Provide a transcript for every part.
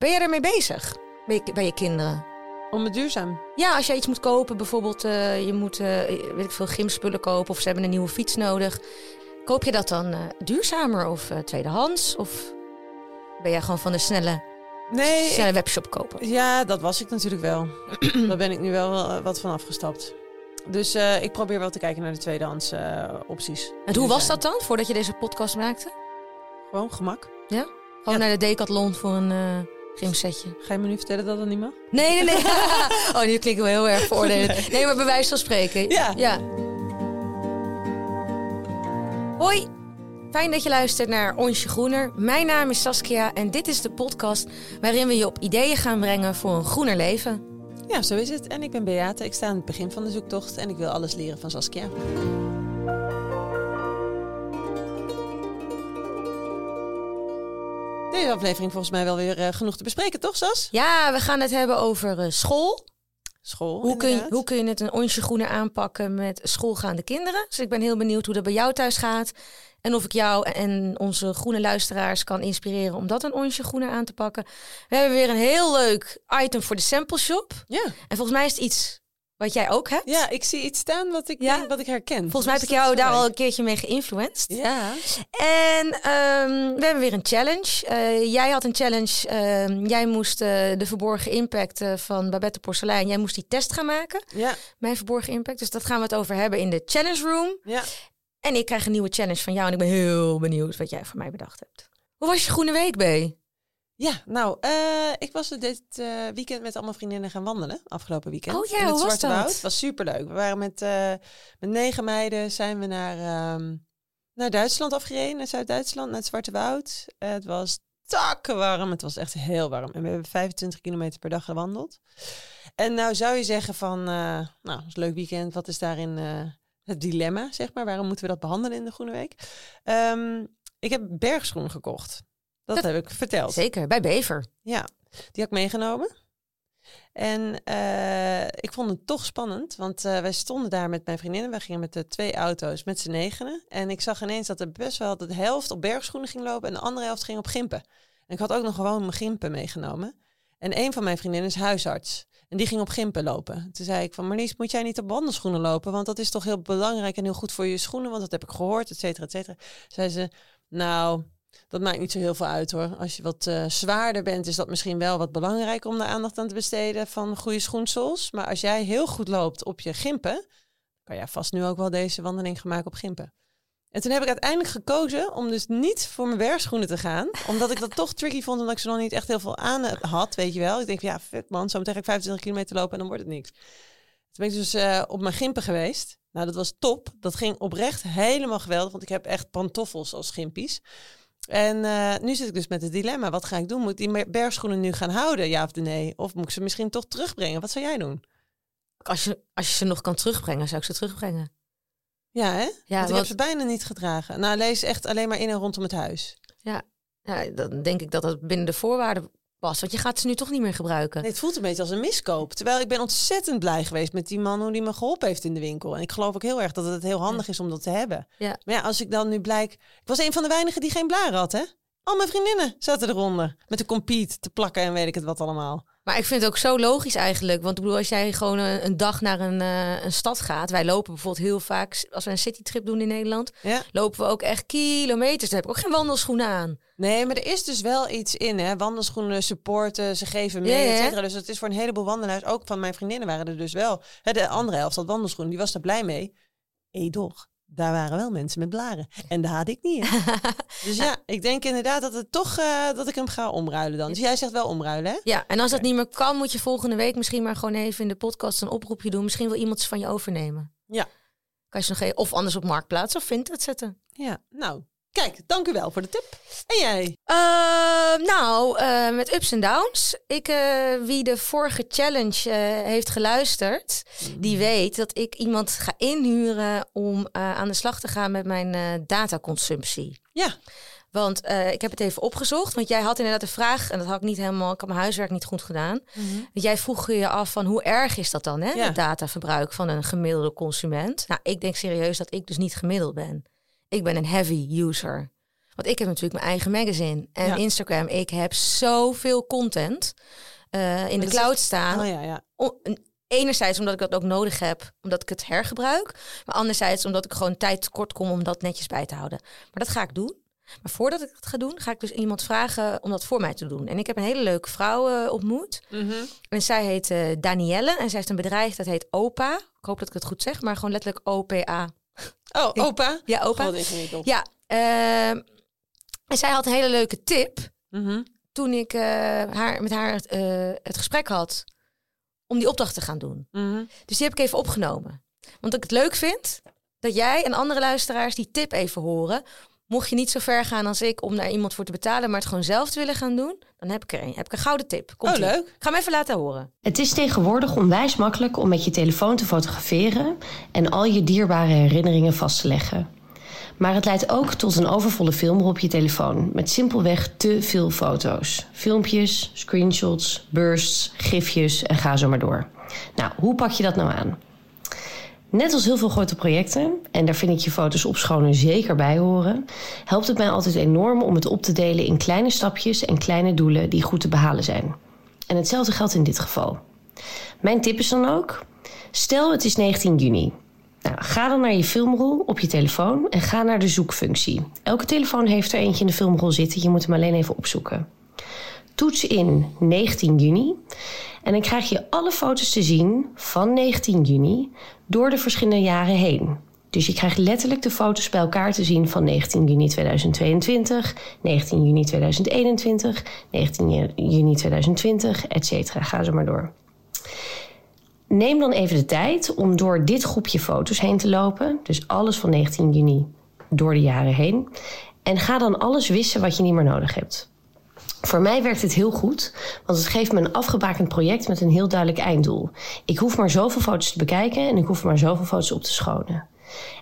Ben jij ermee bezig bij je, bij je kinderen? Om het duurzaam. Ja, als jij iets moet kopen, bijvoorbeeld uh, je moet uh, weet ik veel gymspullen kopen of ze hebben een nieuwe fiets nodig. Koop je dat dan uh, duurzamer of tweedehands? Of ben jij gewoon van de snelle, nee, snelle ik, webshop kopen? Ja, dat was ik natuurlijk wel. Daar ben ik nu wel wat van afgestapt. Dus ik probeer wel te kijken naar de tweedehands opties. En hoe was dat dan, voordat je deze podcast maakte? Gewoon gemak. Ja? Gewoon naar de Decathlon voor een Ga je me nu vertellen dat dat niet mag? Nee, nee, nee. oh, nu klinken we heel erg veroordelend. Nee, maar bij wijze van spreken. Ja. ja. Hoi. Fijn dat je luistert naar Onsje Groener. Mijn naam is Saskia en dit is de podcast waarin we je op ideeën gaan brengen voor een groener leven. Ja, zo is het. En ik ben Beate. Ik sta aan het begin van de zoektocht en ik wil alles leren van Saskia. Deze aflevering volgens mij wel weer uh, genoeg te bespreken, toch Sas? Ja, we gaan het hebben over uh, school. School, hoe kun, je, hoe kun je het een onsje groener aanpakken met schoolgaande kinderen? Dus ik ben heel benieuwd hoe dat bij jou thuis gaat. En of ik jou en onze groene luisteraars kan inspireren om dat een onsje groener aan te pakken. We hebben weer een heel leuk item voor de sample shop. Ja. En volgens mij is het iets wat jij ook hebt. Ja, ik zie iets staan wat ik, ja? denk, wat ik herken. Volgens mij heb ik jou daar al een keertje mee geïnfluenced. Ja. En um, we hebben weer een challenge. Uh, jij had een challenge. Uh, jij moest uh, de verborgen impact eh, van Babette Porcelein. Jij moest die test gaan maken. Ja. Mijn verborgen impact. Dus dat gaan we het over hebben in de challenge room. Ja. En ik krijg een nieuwe challenge van jou. En ik ben heel benieuwd wat jij voor mij bedacht hebt. Hoe was je groene week, B? Ja, nou, uh, ik was dit uh, weekend met allemaal vriendinnen gaan wandelen. Afgelopen weekend. Oh ja, in het hoe Zwarte was dat? Woud. was superleuk. We waren met, uh, met negen meiden zijn we naar, um, naar Duitsland afgereden. Naar Zuid-Duitsland, naar het Zwarte Woud. het was takken warm. Het was echt heel warm. En we hebben 25 kilometer per dag gewandeld. En nou zou je zeggen van, nou, het is een leuk weekend. Wat is daarin het dilemma, zeg maar? Waarom moeten we dat behandelen in de Groene Week? Um, ik heb bergschoenen gekocht. Dat, heb ik verteld. Zeker, bij Bever. Ja, die had ik meegenomen. En uh, ik vond het toch spannend, want uh, wij stonden daar met mijn vriendinnen. Wij gingen met de twee auto's met z'n negenen. En ik zag ineens dat er best wel de helft op bergschoenen ging lopen en de andere helft ging op gimpen. En ik had ook nog gewoon mijn gimpen meegenomen. En een van mijn vriendinnen is huisarts. En die ging op gimpen lopen. Toen zei ik van Marlies, moet jij niet op wandelschoenen lopen? Want dat is toch heel belangrijk en heel goed voor je schoenen. Want dat heb ik gehoord, et cetera, et cetera. Zei ze, nou, dat maakt niet zo heel veel uit hoor. Als je wat uh, zwaarder bent, is dat misschien wel wat belangrijk om daar aandacht aan te besteden van goede schoensels. Maar als jij heel goed loopt op je gimpen, kan jij vast nu ook wel deze wandeling gaan maken op gimpen. En toen heb ik uiteindelijk gekozen om dus niet voor mijn werkschoenen te gaan. Omdat ik dat toch tricky vond, omdat ik ze nog niet echt heel veel aan had, weet je wel. Ik denk, ja, vet man, zo meteen ga ik 25 kilometer lopen en dan wordt het niks. Toen ben ik dus uh, op mijn gimpen geweest. Nou, dat was top. Dat ging oprecht helemaal geweldig, want ik heb echt pantoffels als gimpies. En uh, nu zit ik dus met het dilemma. Wat ga ik doen? Moet ik die bergschoenen nu gaan houden, ja of nee? Of moet ik ze misschien toch terugbrengen? Wat zou jij doen? Als je, als je ze nog kan terugbrengen, zou ik ze terugbrengen. Ja, hè? Ja, want ik want- heb ze bijna niet gedragen. Nou, lees echt alleen maar in en rondom het huis. Ja, ja, dan denk ik dat het binnen de voorwaarden past. Want je gaat ze nu toch niet meer gebruiken. Nee, het voelt een beetje als een miskoop. Terwijl ik ben ontzettend blij geweest met die man hoe die me geholpen heeft in de winkel. En ik geloof ook heel erg dat het heel handig is om dat te hebben. Ja. Maar ja, als ik dan nu blijk... Ik was een van de weinigen die geen blaren had, hè? Al mijn vriendinnen zaten eronder. Met de compete te plakken en weet ik het wat allemaal. Maar ik vind het ook zo logisch eigenlijk. Want ik bedoel, als jij gewoon een, een dag naar een, eh, een stad gaat. Wij lopen bijvoorbeeld heel vaak, als we een citytrip doen in Nederland, Ja. lopen we ook echt kilometers. Daar heb ik ook geen wandelschoenen aan. Nee, maar er is dus wel iets in, hè? Wandelschoenen supporten, ze geven mee, Ja, et cetera. Dus het is voor een heleboel wandelaars, ook van mijn vriendinnen waren er dus wel. Hè, de andere helft had wandelschoenen, die was er blij mee. Edoch, daar waren wel mensen met blaren. En daar had ik niet. hè. dus ja, ik denk inderdaad dat het toch, eh, dat ik hem ga omruilen dan. Dus jij zegt wel omruilen, hè? Ja, en als dat niet meer kan, moet je volgende week misschien maar gewoon even in de podcast een oproepje doen. Misschien wil iemand ze van je overnemen. Ja. Kan je ze nog even, of anders op Marktplaats of Vinted zetten. Ja, nou, kijk, dank u wel voor de tip. En jij? Eh, nou, eh, met ups en downs. Ik, eh, wie de vorige challenge eh, heeft geluisterd, die weet dat ik iemand ga inhuren om aan de slag te gaan met mijn dataconsumptie. Ja, Want ik heb het even opgezocht, want jij had inderdaad de vraag, en dat had ik niet helemaal, ik had mijn huiswerk niet goed gedaan. Want jij vroeg je af van hoe erg is dat dan, hè? Ja. Het dataverbruik van een gemiddelde consument. Nou, ik denk serieus dat ik dus niet gemiddeld ben. Ik ben een heavy user. Want ik heb natuurlijk mijn eigen magazine en Ja. Instagram. Ik heb zoveel content eh, in de dat is- cloud staan. Oh ja, ja. O- Enerzijds omdat ik dat ook nodig heb, omdat ik het hergebruik. Maar anderzijds omdat ik gewoon tijd tekort kom om dat netjes bij te houden. Maar dat ga ik doen. Maar voordat ik het ga doen, ga ik dus iemand vragen om dat voor mij te doen. En ik heb een hele leuke vrouw eh, ontmoet. Mhm. En zij heet eh, Danielle. En zij heeft een bedrijf dat heet OPA. Ik hoop dat ik het goed zeg, maar gewoon letterlijk OPA. Oh, opa. Ja, OPA. God. Ja, ehm, en zij had een hele leuke tip Mhm. toen ik eh, haar, met haar eh, het gesprek had om die opdracht te gaan doen. Mhm. Dus die heb ik even opgenomen. Want ik het leuk vind dat jij en andere luisteraars die tip even horen. Mocht je niet zo ver gaan als ik om daar iemand voor te betalen, maar het gewoon zelf te willen gaan doen, dan heb ik er een. Heb ik een gouden tip. Komt Oh, leuk. Ik ga hem even laten horen. Het is tegenwoordig onwijs makkelijk om met je telefoon te fotograferen en al je dierbare herinneringen vast te leggen. Maar het leidt ook tot een overvolle filmrol op je telefoon met simpelweg te veel foto's. Filmpjes, screenshots, bursts, gifjes en ga zo maar door. Nou, hoe pak je dat nou aan? Net als heel veel grote projecten, en daar vind ik je foto's opschonen zeker bij horen, helpt het mij altijd enorm om het op te delen in kleine stapjes en kleine doelen die goed te behalen zijn. En hetzelfde geldt in dit geval. Mijn tip is dan ook: stel het is 19 juni. Nou, ga dan naar je filmrol op je telefoon en ga naar de zoekfunctie. Elke telefoon heeft er eentje in de filmrol zitten, je moet hem alleen even opzoeken. Toets in 19 juni en dan krijg je alle foto's te zien van 19 juni door de verschillende jaren heen. Dus je krijgt letterlijk de foto's bij elkaar te zien van 19 juni 2022, 19 juni 2021, 19 juni 2020, etc. Ga zo maar door. Neem dan even de tijd om door dit groepje foto's heen te lopen. Dus alles van 19 juni door de jaren heen. En ga dan alles wissen wat je niet meer nodig hebt. Voor mij werkt het heel goed, want het geeft me een afgebakend project met een heel duidelijk einddoel. Ik hoef maar zoveel foto's te bekijken en ik hoef maar zoveel foto's op te schonen.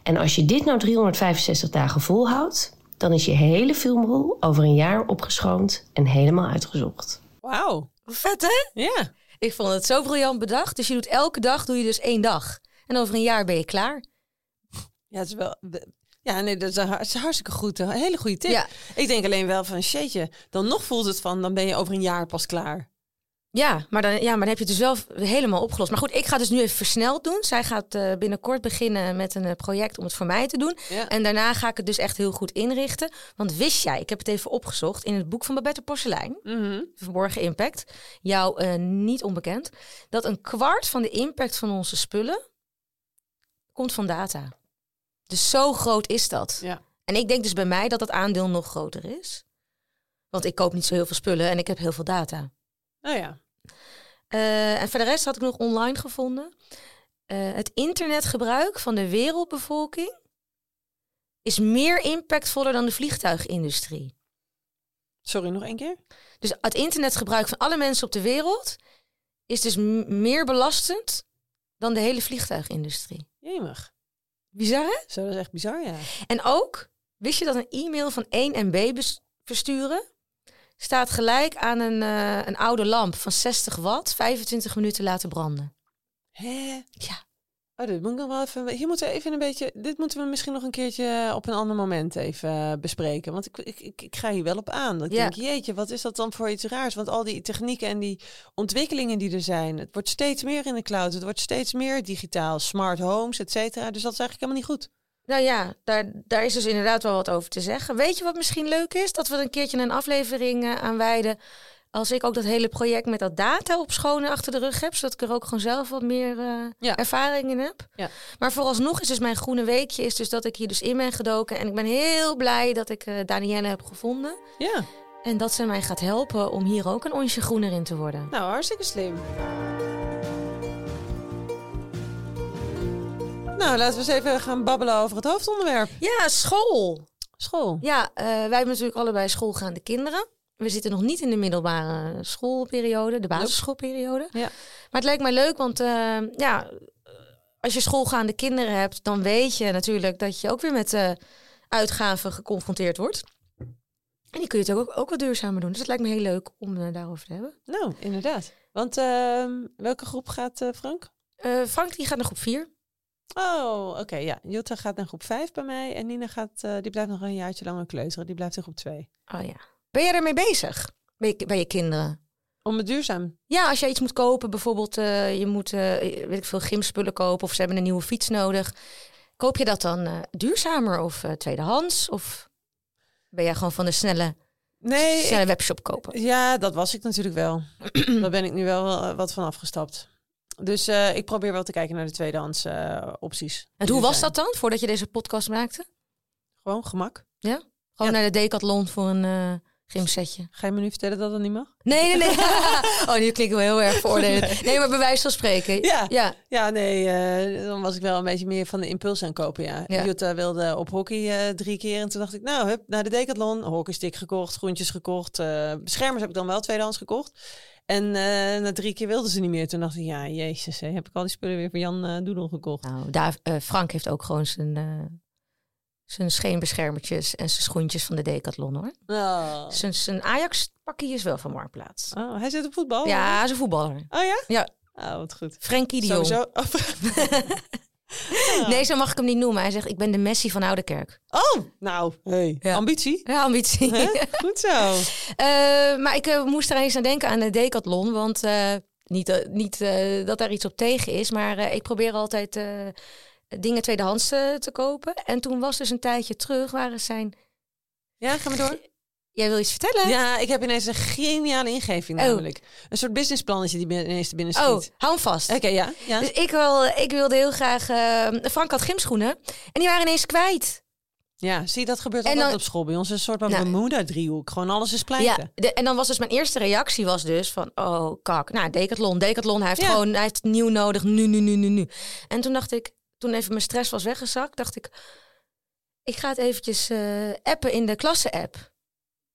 En als je dit nou 365 dagen volhoudt, dan is je hele filmrol over een jaar opgeschoond en helemaal uitgezocht. Wauw. Vet hè? Ja. Ik vond het zo briljant bedacht. Dus je doet elke dag, doe je dus één dag. En over een jaar ben je klaar. Ja, het is wel... Ja, nee, dat is, een, hartstikke goed. Een hele goede tip. Ja. Ik denk alleen wel van, shitje, dan nog voelt het van, dan ben je over een jaar pas klaar. Ja, maar dan, ja, maar dan heb je het dus wel helemaal opgelost. Maar goed, ik ga dus nu even versneld doen. Zij gaat eh, binnenkort beginnen met een eh, project om het voor mij te doen. Ja. En daarna ga ik het dus echt heel goed inrichten. Want wist jij, ik heb het even opgezocht in het boek van Babette Porselein, Mhm. Verborgen Impact, jou eh, niet onbekend, dat een kwart van de impact van onze spullen komt van data. Dus zo groot is dat. Ja. En ik denk dus bij mij dat dat aandeel nog groter is. Want ik koop niet zo heel veel spullen en ik heb heel veel data. Nou ja. Eh, en voor de rest had ik nog online gevonden. Eh, het internetgebruik van de wereldbevolking is meer impactvoller dan de vliegtuigindustrie. Sorry, nog één keer? Dus het internetgebruik van alle mensen op de wereld is dus meer belastend dan de hele vliegtuigindustrie. Jemig. Bizar hè? Zo, dat is echt bizar, ja. En ook, wist je dat een e-mail van 1 MB versturen staat gelijk aan een, eh, een oude lamp van 60 watt 25 minuten laten branden? Hè? Ja. Oh, dit moet ik nog wel even. Hier moeten we even een beetje. Dit moeten we misschien nog een keertje op een ander moment even eh, bespreken. Want ik, ik, ik, ik ga hier wel op aan. Dat ik Ja. denk, jeetje, wat is dat dan voor iets raars? Want al die technieken en die ontwikkelingen die er zijn, het wordt steeds meer in de cloud. Het wordt steeds meer digitaal, smart homes, et cetera. Dus dat is eigenlijk helemaal niet goed. Nou ja, daar, daar is dus inderdaad wel wat over te zeggen. Weet je wat misschien leuk is? Dat we een keertje een aflevering eh, aan wijden. Als ik ook dat hele project met dat data opschonen achter de rug heb. Zodat ik er ook gewoon zelf wat meer Ja. ervaring in heb. Ja. Maar vooralsnog is dus mijn groene weekje is dus dat ik hier dus in ben gedoken. En ik ben heel blij dat ik eh Danielle heb gevonden. Ja, En dat ze mij gaat helpen om hier ook een onsje groener in te worden. nou hartstikke slim. Nou, laten we eens even gaan babbelen over het hoofdonderwerp. Ja, school. School. Ja, eh, wij hebben natuurlijk allebei schoolgaande kinderen. We zitten nog niet in de middelbare schoolperiode, de basisschoolperiode. Ja. Maar het lijkt mij leuk, want eh, ja, als je schoolgaande kinderen hebt, dan weet je natuurlijk dat je ook weer met eh, uitgaven geconfronteerd wordt. En die kun je het ook, ook wat duurzamer doen. Dus het lijkt me heel leuk om eh, daarover te hebben. Nou, inderdaad. Want ehm, welke groep gaat Frank? Frank die gaat naar groep 4. Oh, oké, ja. Jutta gaat naar groep 5 bij mij en Nina gaat, die blijft nog een jaartje langer kleuteren. Die blijft in groep 2. Oh ja. Ben jij ermee bezig? Bij je, bij je kinderen? Om het duurzaam. Ja, als jij iets moet kopen, bijvoorbeeld je moet uh, weet ik veel gymspullen kopen of ze hebben een nieuwe fiets nodig. Koop je dat dan duurzamer of tweedehands? Of ben jij gewoon van de snelle Nee, snelle webshop kopen. Ja, dat was ik natuurlijk wel. Daar ben ik nu wel wat van afgestapt. Dus ik probeer wel te kijken naar de tweedehands opties. En hoe was dat dan, voordat je deze podcast maakte? Gewoon gemak. Ja? Gewoon naar de Decathlon voor een gymsetje. Ga je me nu vertellen dat dat niet mag? Nee, nee, nee. oh, nu klinkt wel heel erg veroordelend. Nee. maar bij wijze van spreken. Ja, ja. ja nee, dan was ik wel een beetje meer van de impuls aan kopen, ja. ja. Jutta wilde op hockey drie keer en toen dacht ik, nou, hup, naar de Decathlon. Hockeystick gekocht, groentjes gekocht. beschermers heb ik dan wel tweedehands gekocht. En uh, na drie keer wilden ze niet meer. Toen dacht ik, ja, jezus, hè, heb ik al die spullen weer voor Jan uh, Doedel gekocht. Nou, daar, uh, Frank heeft ook gewoon zijn, zijn scheenbeschermertjes en zijn schoentjes van de Decathlon, hoor. Oh. Zijn, zijn Ajax-pakkie is wel van Marktplaats. Oh, hij zit op voetbal? Ja, hij is een voetballer. Oh ja? Ja. Oh, wat goed. Frenkie de Jong. Sowieso. Nee, zo mag ik hem niet noemen. Hij zegt, ik ben de Messi van Ouderkerk. Oh, nou, hey. Ja. ambitie. Ja, ambitie. Goed zo. Uh, maar ik uh, moest er eens aan denken aan de Decathlon. Want uh, niet, niet dat daar iets op tegen is. Maar ik probeer altijd dingen tweedehands te kopen. En toen was dus een tijdje terug, waren zijn... Ja, ga maar door. Jij wil iets vertellen? Ja, ik heb ineens een geniale ingeving Oh. namelijk. Een soort businessplannetje die ineens te binnen schiet. Oh, Oké, hou hem vast. ja. ja. Dus ik, wil, ik wilde heel graag... eh, Frank had gymschoenen. En die waren ineens kwijt. ja, zie dat gebeurt En altijd dan- op school. Bij ons een soort van Nou, Bermuda-driehoek. Gewoon alles is pleiten. Ja, de- en dan was dus mijn eerste reactie was dus van... Oh, kak. Nou, Decathlon, Decathlon. Hij heeft Ja. gewoon hij heeft nieuw nodig. Nu, nu, nu, nu, nu. En toen dacht ik... Toen even mijn stress was weggezakt, dacht ik... Ik ga het eventjes eh, appen in de klasse-app.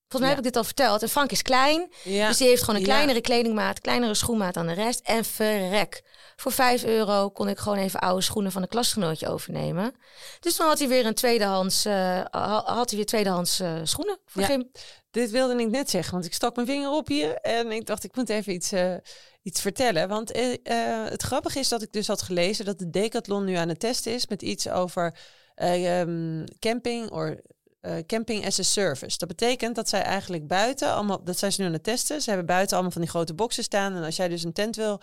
Volgens mij Ja. heb ik dit al verteld. En Frank is klein. Ja. Dus die heeft gewoon een Ja. kleinere kledingmaat, kleinere schoenmaat dan de rest. En verrek. Voor 5 euro kon ik gewoon even oude schoenen van een klasgenootje overnemen. Dus dan had hij weer een tweedehands, eh, ha- had hij weer tweedehands eh, schoenen voor Ja. gym. Dit wilde ik net zeggen, want ik stak mijn vinger op hier en ik dacht, ik moet even iets, iets vertellen. Want eh, eh, het grappige is dat ik dus had gelezen dat de Decathlon nu aan het testen is met iets over eh, ehm, camping eh, camping as a service. Dat betekent dat zij eigenlijk buiten allemaal, dat zijn ze nu aan het testen. Ze hebben buiten allemaal van die grote boxen staan en als jij dus een tent wil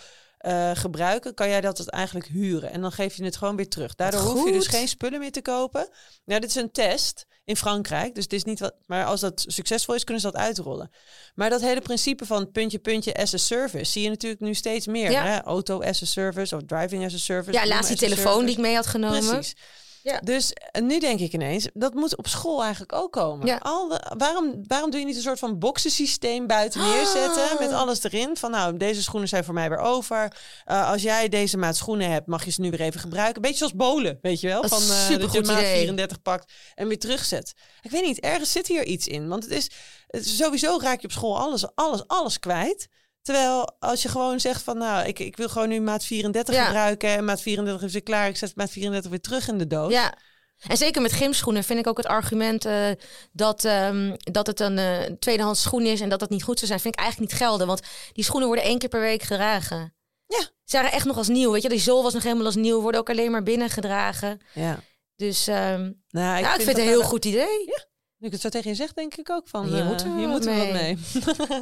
gebruiken, kan jij dat eigenlijk huren en dan geef je het gewoon weer terug. Daardoor hoef je dus geen spullen meer te kopen. Nou, dit is een test in Frankrijk, dus het is niet wat. Maar als dat succesvol is, kunnen ze dat uitrollen. Maar dat hele principe van puntje puntje as a service zie je natuurlijk nu steeds meer. Ja. Hè? Auto as a service of driving as a service. Ja, bloemen laatst die telefoon die ik mee had genomen. Precies. Ja. Dus nu denk ik ineens, dat moet op school eigenlijk ook komen. Ja. Al de- waarom, waarom doe je niet een soort van boxensysteem buiten neerzetten Ah. met alles erin? Van nou, deze schoenen zijn voor mij weer over. Eh, als jij deze maat schoenen hebt, mag je ze nu weer even gebruiken. Beetje zoals bolen, weet je wel? Dat Van eh, dat je maat idee. 34 pakt en weer terugzet. Ik weet niet, ergens zit hier iets in. Want het is, het is sowieso raak je op school alles, alles, alles kwijt. Terwijl als je gewoon zegt van nou, ik, ik wil gewoon nu maat 34 Ja. gebruiken en maat 34 is weer klaar. Ik zet maat 34 weer terug in de doos. Ja. En zeker met gymschoenen vind ik ook het argument eh, dat, ehm, dat het een eh, tweedehands schoen is en dat dat niet goed zou zijn, vind ik eigenlijk niet gelden. Want die schoenen worden één keer per week gedragen. Ja. Ze waren echt nog als nieuw. Weet je, die zool was nog helemaal als nieuw, worden ook alleen maar binnen gedragen. ja. Dus ehm, Nou, ik, ja, ik vind het een heel goed idee. Nu ik het zo tegen je zeg, denk ik ook van... Hier eh, we hier wat moeten we wat mee.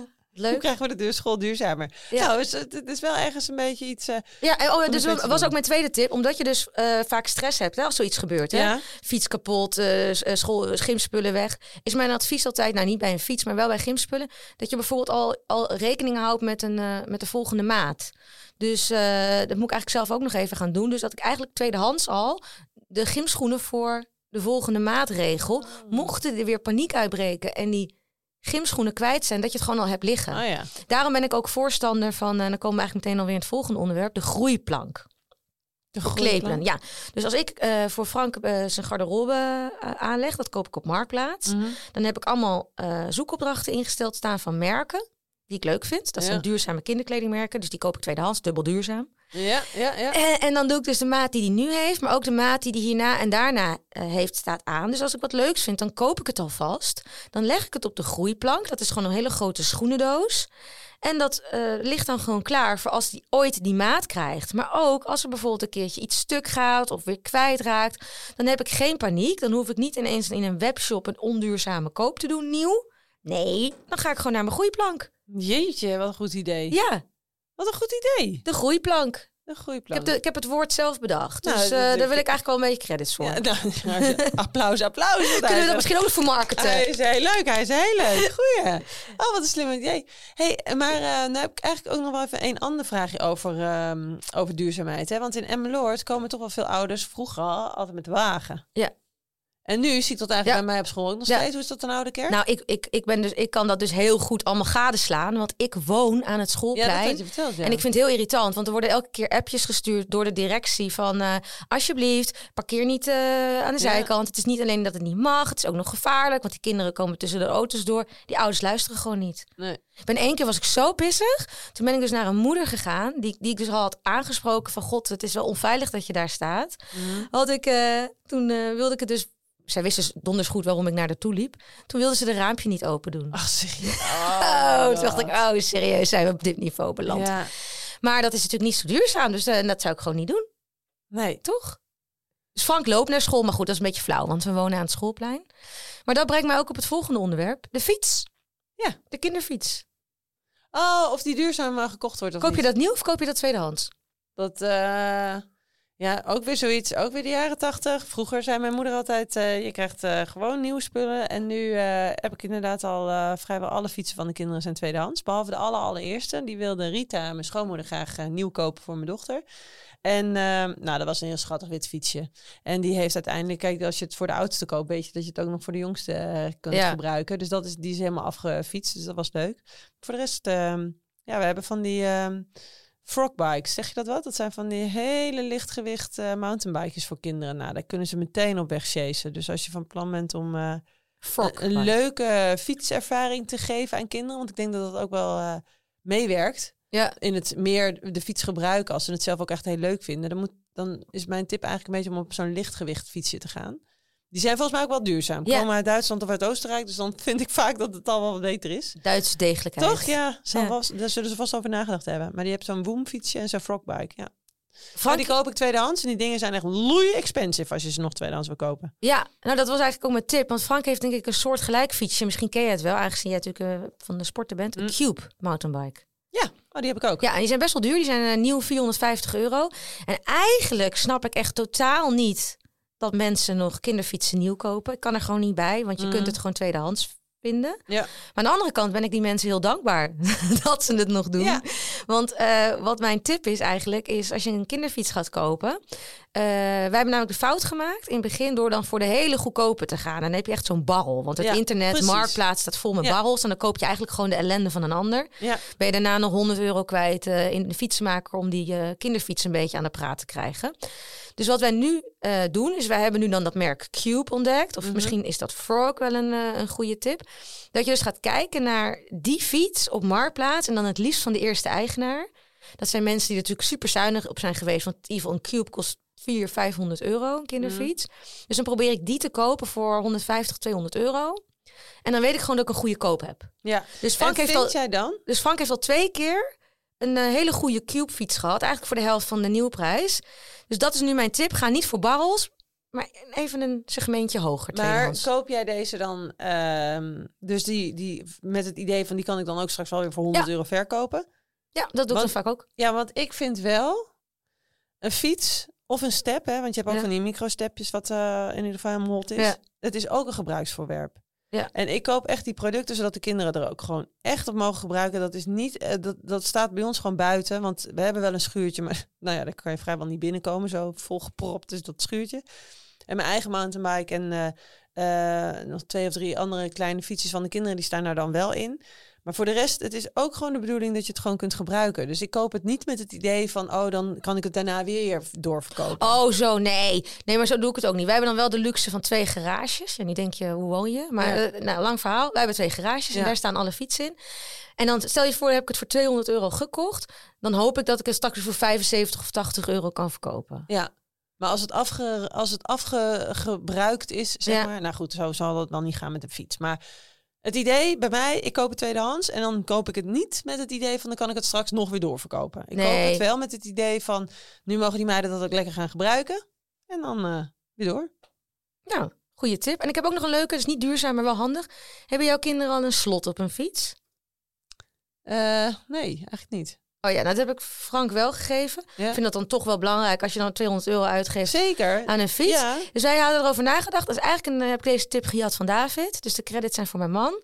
mee. Hoe Leuk. krijgen we de deur school duurzamer? Ja. Nou, dus, het, is wel ergens een beetje iets... eh, Ja, oh, dus dat was ook mijn tweede tip. Omdat je dus eh, vaak stress hebt hè, als zoiets gebeurt. Hè? ja? Fiets kapot, eh, school, gymspullen weg. Is mijn advies altijd, nou niet bij een fiets, maar wel bij gymspullen. Dat je bijvoorbeeld al, al rekening houdt met, een, met de volgende maat. Dus dat moet ik eigenlijk zelf ook nog even gaan doen. Dus dat ik eigenlijk tweedehands al de gymschoenen voor de volgende maat regel. Mochten er weer paniek uitbreken en die gymschoenen kwijt zijn, dat je het gewoon al hebt liggen. Oh ja. Daarom ben ik ook voorstander van, en dan komen we eigenlijk meteen alweer in het volgende onderwerp, de groeiplank. De klepelen, ja. Dus als ik eh, voor Frank eh, zijn garderobe eh, aanleg, dat koop ik op Marktplaats. Mhm. Dan heb ik allemaal eh, zoekopdrachten ingesteld staan van merken die ik leuk vind. Dat Ja. zijn duurzame kinderkledingmerken, dus die koop ik tweedehands, dubbel duurzaam. Ja, ja, ja. En, en dan doe ik dus de maat die hij nu heeft, maar ook de maat die hij hierna en daarna eh, heeft, staat aan. Dus als ik wat leuks vind, dan koop ik het alvast. Dan leg ik het op de groeiplank. Dat is gewoon een hele grote schoenendoos. En dat eh, ligt dan gewoon klaar voor als hij ooit die maat krijgt. Maar ook als er bijvoorbeeld een keertje iets stuk gaat of weer kwijtraakt, dan heb ik geen paniek. Dan hoef ik niet ineens in een webshop een onduurzame koop te doen, nieuw. Nee, dan ga ik gewoon naar mijn groeiplank. Jeetje, wat een goed idee. Ja, Wat een goed idee. de groeiplank. Een goede Ik heb, de, ik heb het woord zelf bedacht. Nou, Dus eh, daar wil ik eigenlijk wel een beetje credits voor. Ja, nou, applaus, applaus. Kunnen we dat misschien ook voor marketen? Hij is heel leuk, hij is heel leuk. Goeie. Oh, wat een slim idee. hey, maar eh nou heb ik eigenlijk ook nog wel even een ander vraagje over, ehm, over duurzaamheid. Hè? Want in Emmeloord komen toch wel veel ouders vroeger al altijd met de wagen. Ja. En nu zie ik dat eigenlijk Ja. bij mij op school ook nog Ja. steeds. Hoe is dat een oude kerk? Nou, ik, ik, ik, ben dus, ik kan dat dus heel goed allemaal gadeslaan. Want ik woon aan het ja, dat schoolplein. je verteld. En ik vind het heel irritant, want er worden elke keer appjes gestuurd door de directie van eh, alsjeblieft, parkeer niet eh, aan de zijkant. Het is niet alleen dat het niet mag, het is ook nog gevaarlijk, want die kinderen komen tussen de auto's door. Die ouders luisteren gewoon niet. Nee. Ik ben één keer was ik zo pissig. Toen ben ik dus naar een moeder gegaan, die, die ik dus al had aangesproken van god, het is wel onveilig dat je daar staat. Mhm. Had ik, eh, toen wilde ik het dus, zij wist dus donders goed waarom ik naar de toe liep. Toen wilde ze de raampje niet open doen. Ach, serieus. Oh, toen dacht ik, oh serieus, zijn we op dit niveau beland. Ja. Maar dat is natuurlijk niet zo duurzaam, dus eh, dat zou ik gewoon niet doen, Nee. toch? Dus Frank loopt naar school, maar goed, dat is een beetje flauw, want we wonen aan het schoolplein. Maar dat brengt mij ook op het volgende onderwerp, de fiets. Ja. De kinderfiets. Oh, of die duurzaam gekocht wordt of Koop je niet. dat nieuw of koop je dat tweedehands? Dat, eh, ja, ook weer zoiets. Ook weer de jaren tachtig. Vroeger zei mijn moeder altijd, eh, je krijgt eh, gewoon nieuwe spullen. En nu eh, heb ik inderdaad al vrijwel alle fietsen van de kinderen zijn tweedehands. Behalve de aller, allereerste. Die wilde Rita, mijn schoonmoeder, graag nieuw kopen voor mijn dochter. En eh, nou, dat was een heel schattig wit fietsje. En die heeft uiteindelijk, kijk, als je het voor de oudste koopt, weet je dat je het ook nog voor de jongste kunt Ja. gebruiken. Dus dat is, die is helemaal afgefietst. Dus dat was leuk. Voor de rest, ehm, ja, we hebben van die ehm frogbikes. Zeg je dat wat? Dat zijn van die hele lichtgewicht eh mountainbikes voor kinderen. Nou, daar kunnen ze meteen op weg chasen. Dus als je van plan bent om eh, een, een leuke fietservaring te geven aan kinderen, want ik denk dat dat ook wel eh, meewerkt Ja, in het meer de fiets gebruiken als ze het zelf ook echt heel leuk vinden. Dan, moet, dan is mijn tip eigenlijk een beetje om op zo'n lichtgewicht fietsje te gaan. Die zijn volgens mij ook wel duurzaam. Ja. Komen uit Duitsland of uit Oostenrijk, dus dan vind ik vaak dat het al wel beter is. Duitse degelijkheid. Toch? Ja, Ja. Vast, daar zullen ze vast over nagedacht hebben. Maar die hebt zo'n woomfietsje en zo'n frogbike. Ja. Frank, die koop ik tweedehands en die dingen zijn echt loei expensive als je ze nog tweedehands wil kopen. ja, nou dat was eigenlijk ook mijn tip. Want Frank heeft denk ik een soort gelijk fietsje. Misschien ken je het wel, aangezien jij natuurlijk eh, van de sporten bent. Een Mm. Cube mountainbike. Ja, oh, die heb ik ook. Ja, en die zijn best wel duur. Die zijn eh, nieuw 450 euro. En eigenlijk snap ik echt totaal niet dat mensen nog kinderfietsen nieuw kopen. Ik kan er gewoon niet bij, want je Mhm. kunt het gewoon tweedehands vinden. Ja. Maar aan de andere kant ben ik die mensen heel dankbaar dat ze het nog doen. Ja. Want eh, wat mijn tip is eigenlijk, is als je een kinderfiets gaat kopen. Eh, wij hebben namelijk de fout gemaakt in het begin door dan voor de hele goedkope te gaan. En dan heb je echt zo'n barrel. Want het Ja, internet, precies. marktplaats staat vol met Ja. barrels. En dan koop je eigenlijk gewoon de ellende van een ander Ja, ben je daarna nog 100 euro kwijt eh, in de fietsenmaker om die eh, kinderfiets een beetje aan de praat te krijgen. Dus wat wij nu doen, is wij hebben nu dan dat merk Cube ontdekt. Of Mhm. misschien is dat Frog wel een, een goede tip. Dat je dus gaat kijken naar die fiets op Marktplaats en dan het liefst van de eerste eigenaar. Dat zijn mensen die er natuurlijk super zuinig op zijn geweest. Want een Cube kost 400, 500 euro, een kinderfiets. Dus dan probeer ik die te kopen voor 150, 200 euro. En dan weet ik gewoon dat ik een goede koop heb. ja. Dus Frank heeft vind al... jij dan? Dus Frank heeft al twee keer een eh, hele goede Cube fiets gehad. Eigenlijk voor de helft van de nieuwprijs. Dus dat is nu mijn tip. Ga niet voor barrels, maar even een segmentje hoger. Maar tweedehands. koop jij deze dan, ehm, dus die, die met het idee van die kan ik dan ook straks wel weer voor 100 Ja. euro verkopen? Ja, dat doe ik Want- dan vaak ook. Ja, want ik vind wel een fiets of een step, hè, want je hebt ook van die microstepjes wat eh, in ieder geval helemaal hot is. Het is ook een gebruiksvoorwerp. Ja. En ik koop echt die producten zodat de kinderen er ook gewoon echt op mogen gebruiken. Dat is niet, eh, dat, dat staat bij ons gewoon buiten, want we hebben wel een schuurtje, maar nou ja, daar kan je vrijwel niet binnenkomen, zo volgepropt is dat schuurtje. En mijn eigen mountainbike en eh, nog twee of drie andere kleine fietsjes van de kinderen, die staan daar dan wel in. Maar voor de rest, het is ook gewoon de bedoeling dat je het gewoon kunt gebruiken. Dus ik koop het niet met het idee van, oh, dan kan ik het daarna weer doorverkopen. Oh, zo, nee. Nee, maar zo doe ik het ook niet. Wij hebben dan wel de luxe van twee garages. En nu denk je, hoe woon je? Maar, Ja. eh, nou, lang verhaal. Wij hebben twee garages en daar staan alle fietsen in. En dan stel je voor, heb ik het voor 200 euro gekocht. Dan hoop ik dat ik het straks voor 75 of 80 euro kan verkopen. Ja. Maar als het, afge, als het afgebruikt is, zeg Ja. maar. Nou goed, zo zal het dan niet gaan met de fiets. Maar het idee bij mij, ik koop het tweedehands. En dan koop ik het niet met het idee van dan kan ik het straks nog weer doorverkopen. Ik koop Nee. het wel met het idee van nu mogen die meiden dat ook lekker gaan gebruiken. En dan eh, weer door. Nou, goede tip. En ik heb ook nog een leuke, is niet duurzaam, maar wel handig. Hebben jouw kinderen al een slot op een fiets? Eh, nee, eigenlijk niet. Oh ja, nou, dat heb ik Frank wel gegeven. Ja. Ik vind dat dan toch wel belangrijk als je dan 200 euro uitgeeft Zeker. aan een fiets. Ja. Dus wij hadden erover nagedacht. Dat is eigenlijk een, eh, heb ik deze tip gejat van David. Dus de credits zijn voor mijn man.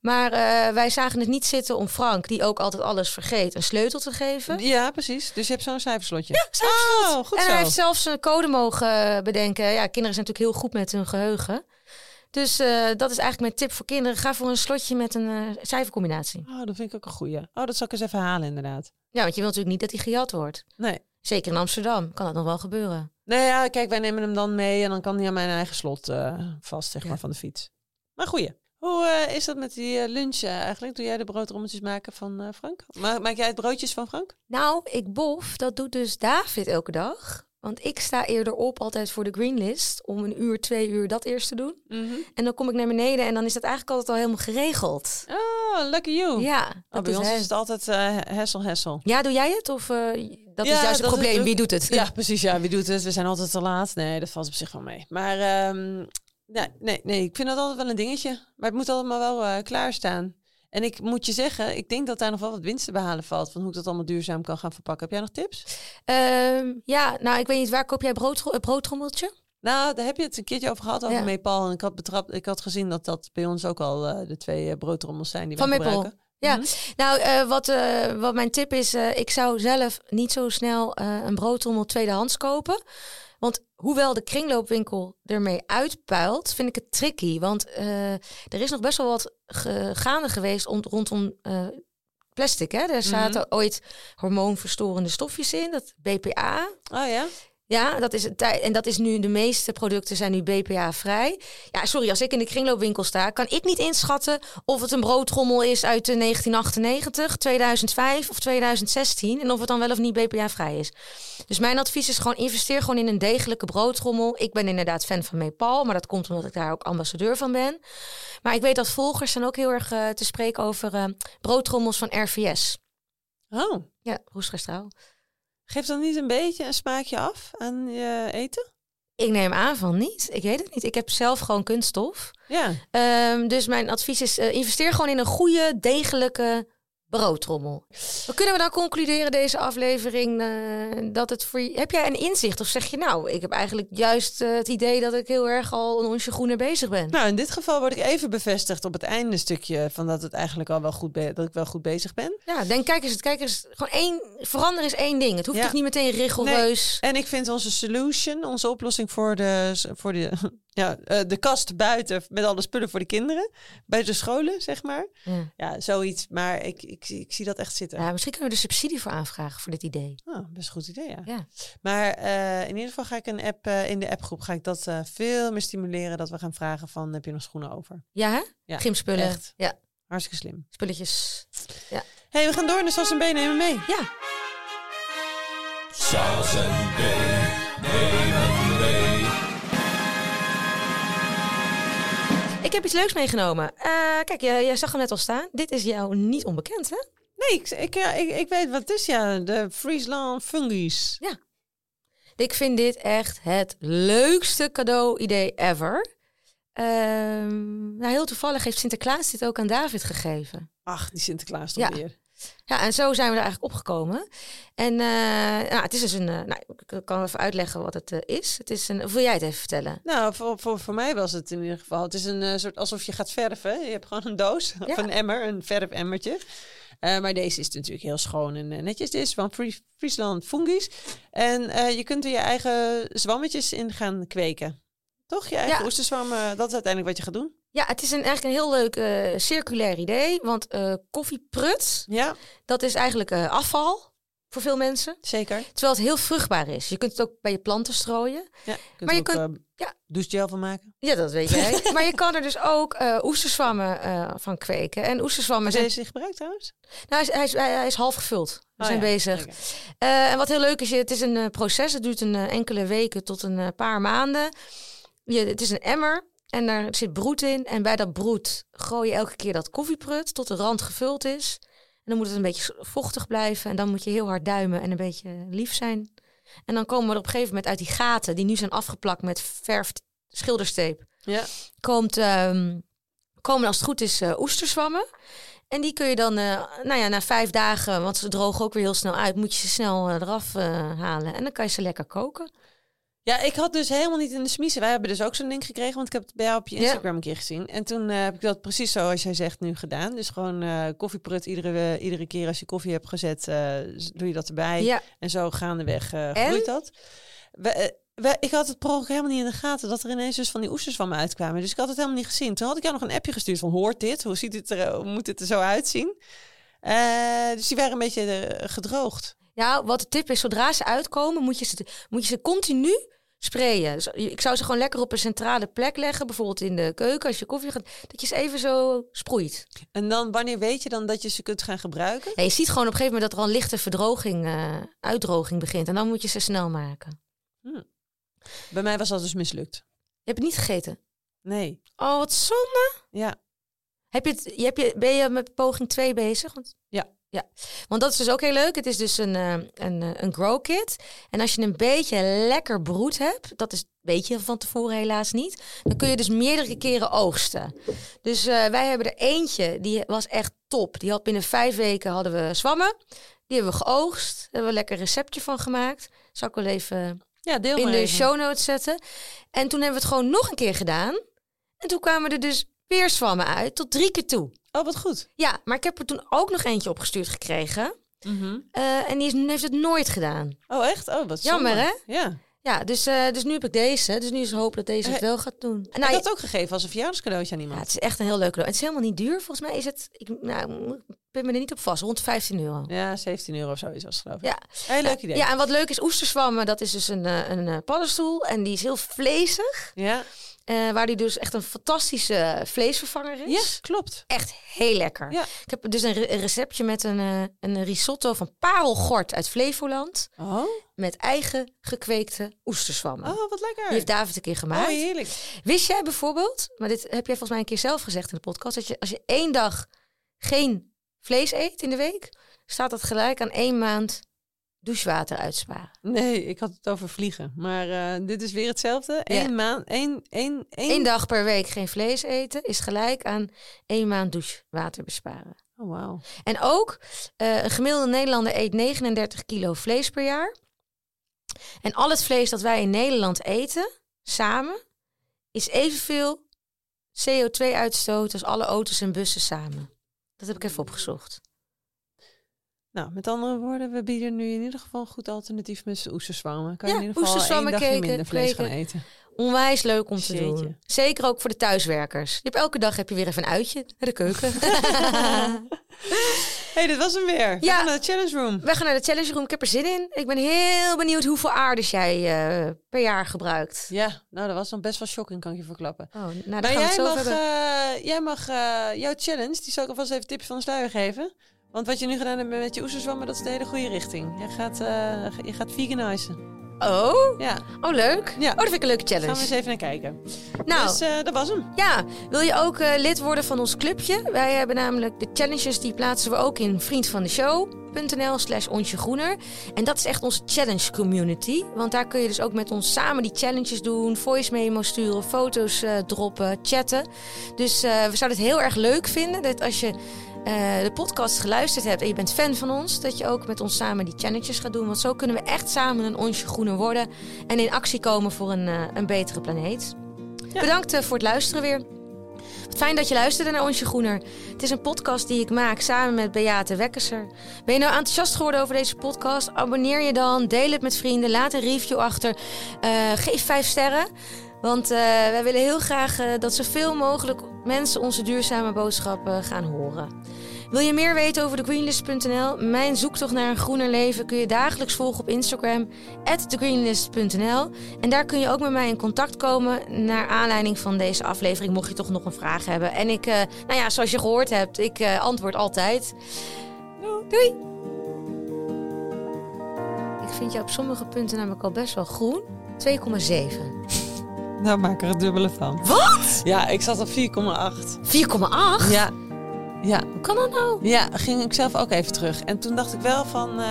Maar eh, wij zagen het niet zitten om Frank, die ook altijd alles vergeet, een sleutel te geven. Ja, precies. Dus je hebt zo'n cijferslotje. Ja, cijferslot. Oh, goed en zo. hij heeft zelfs een code mogen bedenken. Ja, kinderen zijn natuurlijk heel goed met hun geheugen. Dus eh, dat is eigenlijk mijn tip voor kinderen. Ga voor een slotje met een eh, cijfercombinatie. Oh, dat vind ik ook een goeie. Oh, dat zal ik eens even halen inderdaad. Ja, want je wilt natuurlijk niet dat hij gejat wordt. Nee. Zeker in Amsterdam kan dat nog wel gebeuren. Nee, ja, kijk, wij nemen hem dan mee en dan kan hij aan mijn eigen slot eh, vast, zeg Ja. maar, van de fiets. Maar goeie. Hoe is dat met die lunch eigenlijk? Doe jij de broodrommeltjes maken van Frank? Ma maak jij het broodjes van Frank? Nou, ik bof, dat doet dus David elke dag. Want ik sta eerder op altijd voor de greenlist om een uur, twee uur dat eerst te doen. En dan kom ik naar beneden en dan is dat eigenlijk altijd al helemaal geregeld. Oh, lucky you. Ja, Oh, bij ons is het altijd eh hessel, hessel. Ja, doe jij het? Of eh, dat Ja, is juist het dat probleem? Wie doet het? Ja, precies. Ja, wie doet het? We zijn altijd te laat. Nee, dat valt op zich wel mee. Maar ehm, nee, nee, nee, ik vind dat altijd wel een dingetje. Maar het moet allemaal wel eh, klaarstaan. En ik moet je zeggen, ik denk dat daar nog wel wat winst te behalen valt. Van hoe ik dat allemaal duurzaam kan gaan verpakken. Heb jij nog tips? Ehm, ja, nou, ik weet niet, waar koop jij brood, een broodtrommeltje? Nou, daar heb je het een keertje over gehad, over Ja. Meepal. En ik had, betrapt, ik had gezien dat dat bij ons ook al eh, de twee eh, broodtrommels zijn die Van we gebruiken. Ja, Mhm. nou, eh, wat, eh, wat mijn tip is, eh, ik zou zelf niet zo snel eh, een broodtrommel tweedehands kopen. Want hoewel de kringloopwinkel ermee uitpuilt, vind ik het tricky. Want eh, er is nog best wel wat ge- gaande geweest om, rondom eh, plastic. Hè? Er zaten ooit hormoonverstorende stofjes in, dat BPA. Oh ja? Ja, dat is het en dat is nu de meeste producten zijn nu BPA-vrij. Ja, sorry, als ik in de kringloopwinkel sta, kan ik niet inschatten of het een broodtrommel is uit de 1998, 2005 of 2016 en of het dan wel of niet BPA-vrij is. Dus mijn advies is gewoon investeer gewoon in een degelijke broodtrommel. Ik ben inderdaad fan van Meepal, maar dat komt omdat ik daar ook ambassadeur van ben. Maar ik weet dat volgers zijn ook heel erg eh, te spreken over eh, broodtrommels van RVS. Oh, Ja, Roestrestaal. Geeft dan niet een beetje een smaakje af aan je eten? Ik neem aan van niet. Ik weet het niet. Ik heb zelf gewoon kunststof. Ja. Ehm, dus mijn advies is: eh, investeer gewoon in een goede, degelijke broodtrommel. Wat kunnen we dan concluderen deze aflevering? eh, dat het voor je... Heb jij een inzicht of zeg je nou, ik heb eigenlijk juist eh, het idee dat ik heel erg al een onsje groener bezig ben? Nou, in dit geval word ik even bevestigd op het einde stukje van dat het eigenlijk al wel goed dat ik wel goed bezig ben. Ja, denk, kijk eens, kijk eens, gewoon één, veranderen is één ding. Het hoeft Ja. toch niet meteen rigoureus. En ik vind onze solution, onze oplossing voor de, voor de, ja, eh, de kast buiten met alle spullen voor de kinderen. Bij de scholen, zeg maar. Ja. Ja, zoiets. Maar ik, ik, zie- ik zie dat echt zitten. Ja, misschien kunnen we er subsidie voor aanvragen voor dit idee. Oh, best een goed idee, ja. Ja. Maar eh, in ieder geval ga ik een app eh, in de appgroep ga ik dat eh, veel meer stimuleren. Dat we gaan vragen van heb je nog schoenen over? Ja, hè? Ja, Gymspullen. echt. Ja, Hartstikke slim. spulletjes. hey, we gaan door. Dus als een been nemen mee. Ja, Charles en Been ik heb iets leuks meegenomen. Eh, kijk, jij, jij zag hem net al staan. Dit is jou niet onbekend, hè? Nee, ik, ik, ja, ik, ik weet wat het is. Ja, de Friesland Fungies. Ik vind dit echt het leukste cadeau-idee ever. Ehm, nou, heel toevallig heeft Sinterklaas dit ook aan David gegeven. Ach, die Sinterklaas toch Ja. weer. Ja, en zo zijn we er eigenlijk opgekomen. En eh, nou, het is dus een. eh, nou, ik kan even uitleggen wat het eh, is. Het is een. Wil jij het even vertellen? Nou, voor, voor, voor mij was het in ieder geval. Het is een soort alsof je gaat verven. Je hebt gewoon een doos of een emmer, een verfemmertje. Maar deze is natuurlijk heel schoon en netjes. Dit is van Fries- Friesland Fungies. En je kunt er je eigen zwammetjes in gaan kweken. Toch? Je eigen Ja. oesterzwammen, dat is uiteindelijk wat je gaat doen. Ja, het is een, eigenlijk een heel leuk eh, circulair idee. Want eh koffieprut, Ja, dat is eigenlijk eh, afval voor veel mensen. zeker. Terwijl het heel vruchtbaar is. Je kunt het ook bij je planten strooien. Ja, je Maar je kunt- eh, ja. douchegel van maken. Ja, dat weet jij. maar je kan er dus ook oesterzwammen eh, van kweken. En oesterzwammen Maar zijn... deze is gebruikt trouwens? Nou, hij, is, hij, is, hij is half gevuld. We Oh zijn ja, bezig. en wat heel leuk is, het is een proces. Het duurt een enkele weken tot een paar maanden. Je, het is een emmer en daar zit broed in. En bij dat broed gooi je elke keer dat koffieprut tot de rand gevuld is. En dan moet het een beetje vochtig blijven. En dan moet je heel hard duimen en een beetje lief zijn. En dan komen we er op een gegeven moment uit die gaten... die nu zijn afgeplakt met verf schildersteep... Ja. komt, ehm, komen als het goed is oesterzwammen. En die kun je dan, eh, nou ja, na vijf dagen, want ze drogen ook weer heel snel uit, moet je ze snel eh, eraf halen. En dan kan je ze lekker koken. Ja, ik had dus helemaal niet in de smiezen. Wij hebben dus ook zo'n ding gekregen, want ik heb het bij jou op je Ja. Instagram een keer gezien. En toen eh, heb ik dat precies zoals jij zegt nu gedaan. Dus gewoon eh koffieprut iedere, iedere keer als je koffie hebt gezet, eh, doe je dat erbij. Ja, En zo gaandeweg eh En? groeit dat. We, eh, we- ik had het per helemaal niet in de gaten dat er ineens dus van die oesters van me uitkwamen. Dus ik had het helemaal niet gezien. Toen had ik jou nog een appje gestuurd van hoort dit? Hoe, ziet het er, hoe moet het er zo uitzien? Eh, dus die waren een beetje eh, gedroogd. Ja, wat de tip is, zodra ze uitkomen, moet je ze, moet je ze continu sprayen. Dus ik zou ze gewoon lekker op een centrale plek leggen, bijvoorbeeld in de keuken als je koffie gaat, dat je ze even zo sproeit. En dan, wanneer weet je dan dat je ze kunt gaan gebruiken? Ja, je ziet gewoon op een gegeven moment dat er al lichte verdroging, eh, uitdroging begint. En dan moet je ze snel maken. Bij mij was dat dus mislukt. Je hebt het niet gegeten. Nee. Oh, wat zonde. Ja. Heb je het, je, heb je, ben je met poging 2 bezig? Want, Ja. Ja. Want dat is dus ook heel leuk. Het is dus een, eh, een, eh, een grow kit. En als je een beetje lekker broed hebt, dat is, weet je van tevoren helaas niet, dan kun je dus meerdere keren oogsten. Dus eh, wij hebben er eentje, die was echt top. Die had binnen vijf weken hadden we zwammen. Die hebben we geoogst. Daar hebben we een lekker receptje van gemaakt. Zal ik wel even Ja, deel in de even. show notes zetten. En toen hebben we het gewoon nog een keer gedaan. En toen kwamen er dus weer zwammen uit, tot drie keer toe. Oh, wat goed. Ja, maar ik heb er toen ook nog eentje opgestuurd gekregen. Eh, en die is, heeft het nooit gedaan. Oh, echt? Oh, wat Jammer, zonde. hè? Ja. Ja, dus, eh, dus nu heb ik deze. Dus nu is hoop dat deze het Eh, wel gaat doen. En Nou, dat ook gegeven als een verjaardagscadeautje aan ja, iemand. het is echt een heel leuk cadeau. Het is helemaal niet duur. Volgens mij is het, ik nou, ik ben me er niet op vast, rond 15 euro. Ja, 17 euro of zoiets was het, geloof ik. Ja. Heel leuk idee. Ja, en wat leuk is, oesterzwammen, dat is dus een, een paddenstoel. En die is heel vlezig. Ja. Eh, waar die dus echt een fantastische vleesvervanger is. Ja, klopt. Echt heel lekker. Ja. Ik heb dus een, re- een receptje met een, eh, een risotto van parelgort uit Flevoland. Oh, Met eigen gekweekte oesterzwammen. oh wat lekker. Die heeft David een keer oh, gemaakt. heerlijk. Wist jij bijvoorbeeld, maar dit heb jij volgens mij een keer zelf gezegd in de podcast, dat je als je één dag geen vlees eet in de week, staat dat gelijk aan één maand douchewater uitsparen. Nee, ik had het over vliegen. Maar eh, dit is weer hetzelfde. Ja. Eén maand, één, één, één... Eén dag per week geen vlees eten is gelijk aan één maand douchewater besparen. Oh, wauw. En ook, eh, een gemiddelde Nederlander eet 39 kilo vlees per jaar. En al het vlees dat wij in Nederland eten, samen, is evenveel CO2-uitstoot als alle auto's en bussen samen. Dat heb ik even opgezocht. Nou, met andere woorden, we bieden nu in ieder geval een goed alternatief met oesterzwammen. Kan je in ieder geval één oesterzwammen, dagje keken, minder vlees gaan eten. Onwijs leuk om te Jeetje. doen. Zeker ook voor de thuiswerkers. Je hebt elke dag heb je weer even een uitje naar de keuken. hey, dit was hem weer. We Ja. gaan naar de challenge room. We gaan naar de challenge room. Ik heb er zin in. Ik ben heel benieuwd hoeveel aardes jij eh, per jaar gebruikt. Ja, nou, dat was dan best wel shocking, kan ik je verklappen. Oh, nou, Maar jij mag, eh, jij mag eh, jouw challenge, die zal ik alvast even tipje van de sluier geven. Want wat je nu gedaan hebt met je oesterzwammen, dat is de hele goede richting. Jij gaat, eh, je gaat veganizen. Oh, Ja, oh leuk. Ja. Oh, dat vind ik een leuke gaan we challenge. eens even naar kijken. Nou, Dus eh, dat was hem. ja, wil je ook eh, lid worden van ons clubje? Wij hebben namelijk de challenges, die plaatsen we ook in vriendvandeshow.nl slash onsje groener. En dat is echt onze challenge community. Want daar kun je dus ook met ons samen die challenges doen, voice memo sturen, foto's droppen, chatten. Dus we zouden het heel erg leuk vinden dat als je de podcast geluisterd hebt en je bent fan van ons, dat je ook met ons samen die challenges gaat doen. Want zo kunnen we echt samen een onsje groener worden en in actie komen voor een, eh, een betere planeet. Ja. Bedankt eh, voor het luisteren weer. Wat fijn dat je luisterde naar Onsje Groener. Het is een podcast die ik maak samen met Beate Wekkerser. Ben je nou enthousiast geworden over deze podcast? Abonneer je dan, deel het met vrienden, laat een review achter. Eh, geef vijf sterren. Want eh, wij willen heel graag eh, dat zoveel mogelijk mensen onze duurzame boodschappen gaan horen. Wil je meer weten over thegreenlist.nl? Mijn zoektocht naar een groener leven kun je dagelijks volgen op Instagram, thegreenlist.nl. En daar kun je ook met mij in contact komen naar aanleiding van deze aflevering, mocht je toch nog een vraag hebben. En ik, eh, nou ja, zoals je gehoord hebt, ik eh, antwoord altijd. Doei! Ik vind jou op sommige punten namelijk al best wel groen. 2,7. Nou, maak er het dubbele van. Wat? Ja, ik zat op 4,8. 4,8? Ja. Ja, Hoe kan dat nou? ja, ging ik zelf ook even terug. En toen dacht ik wel van... eh,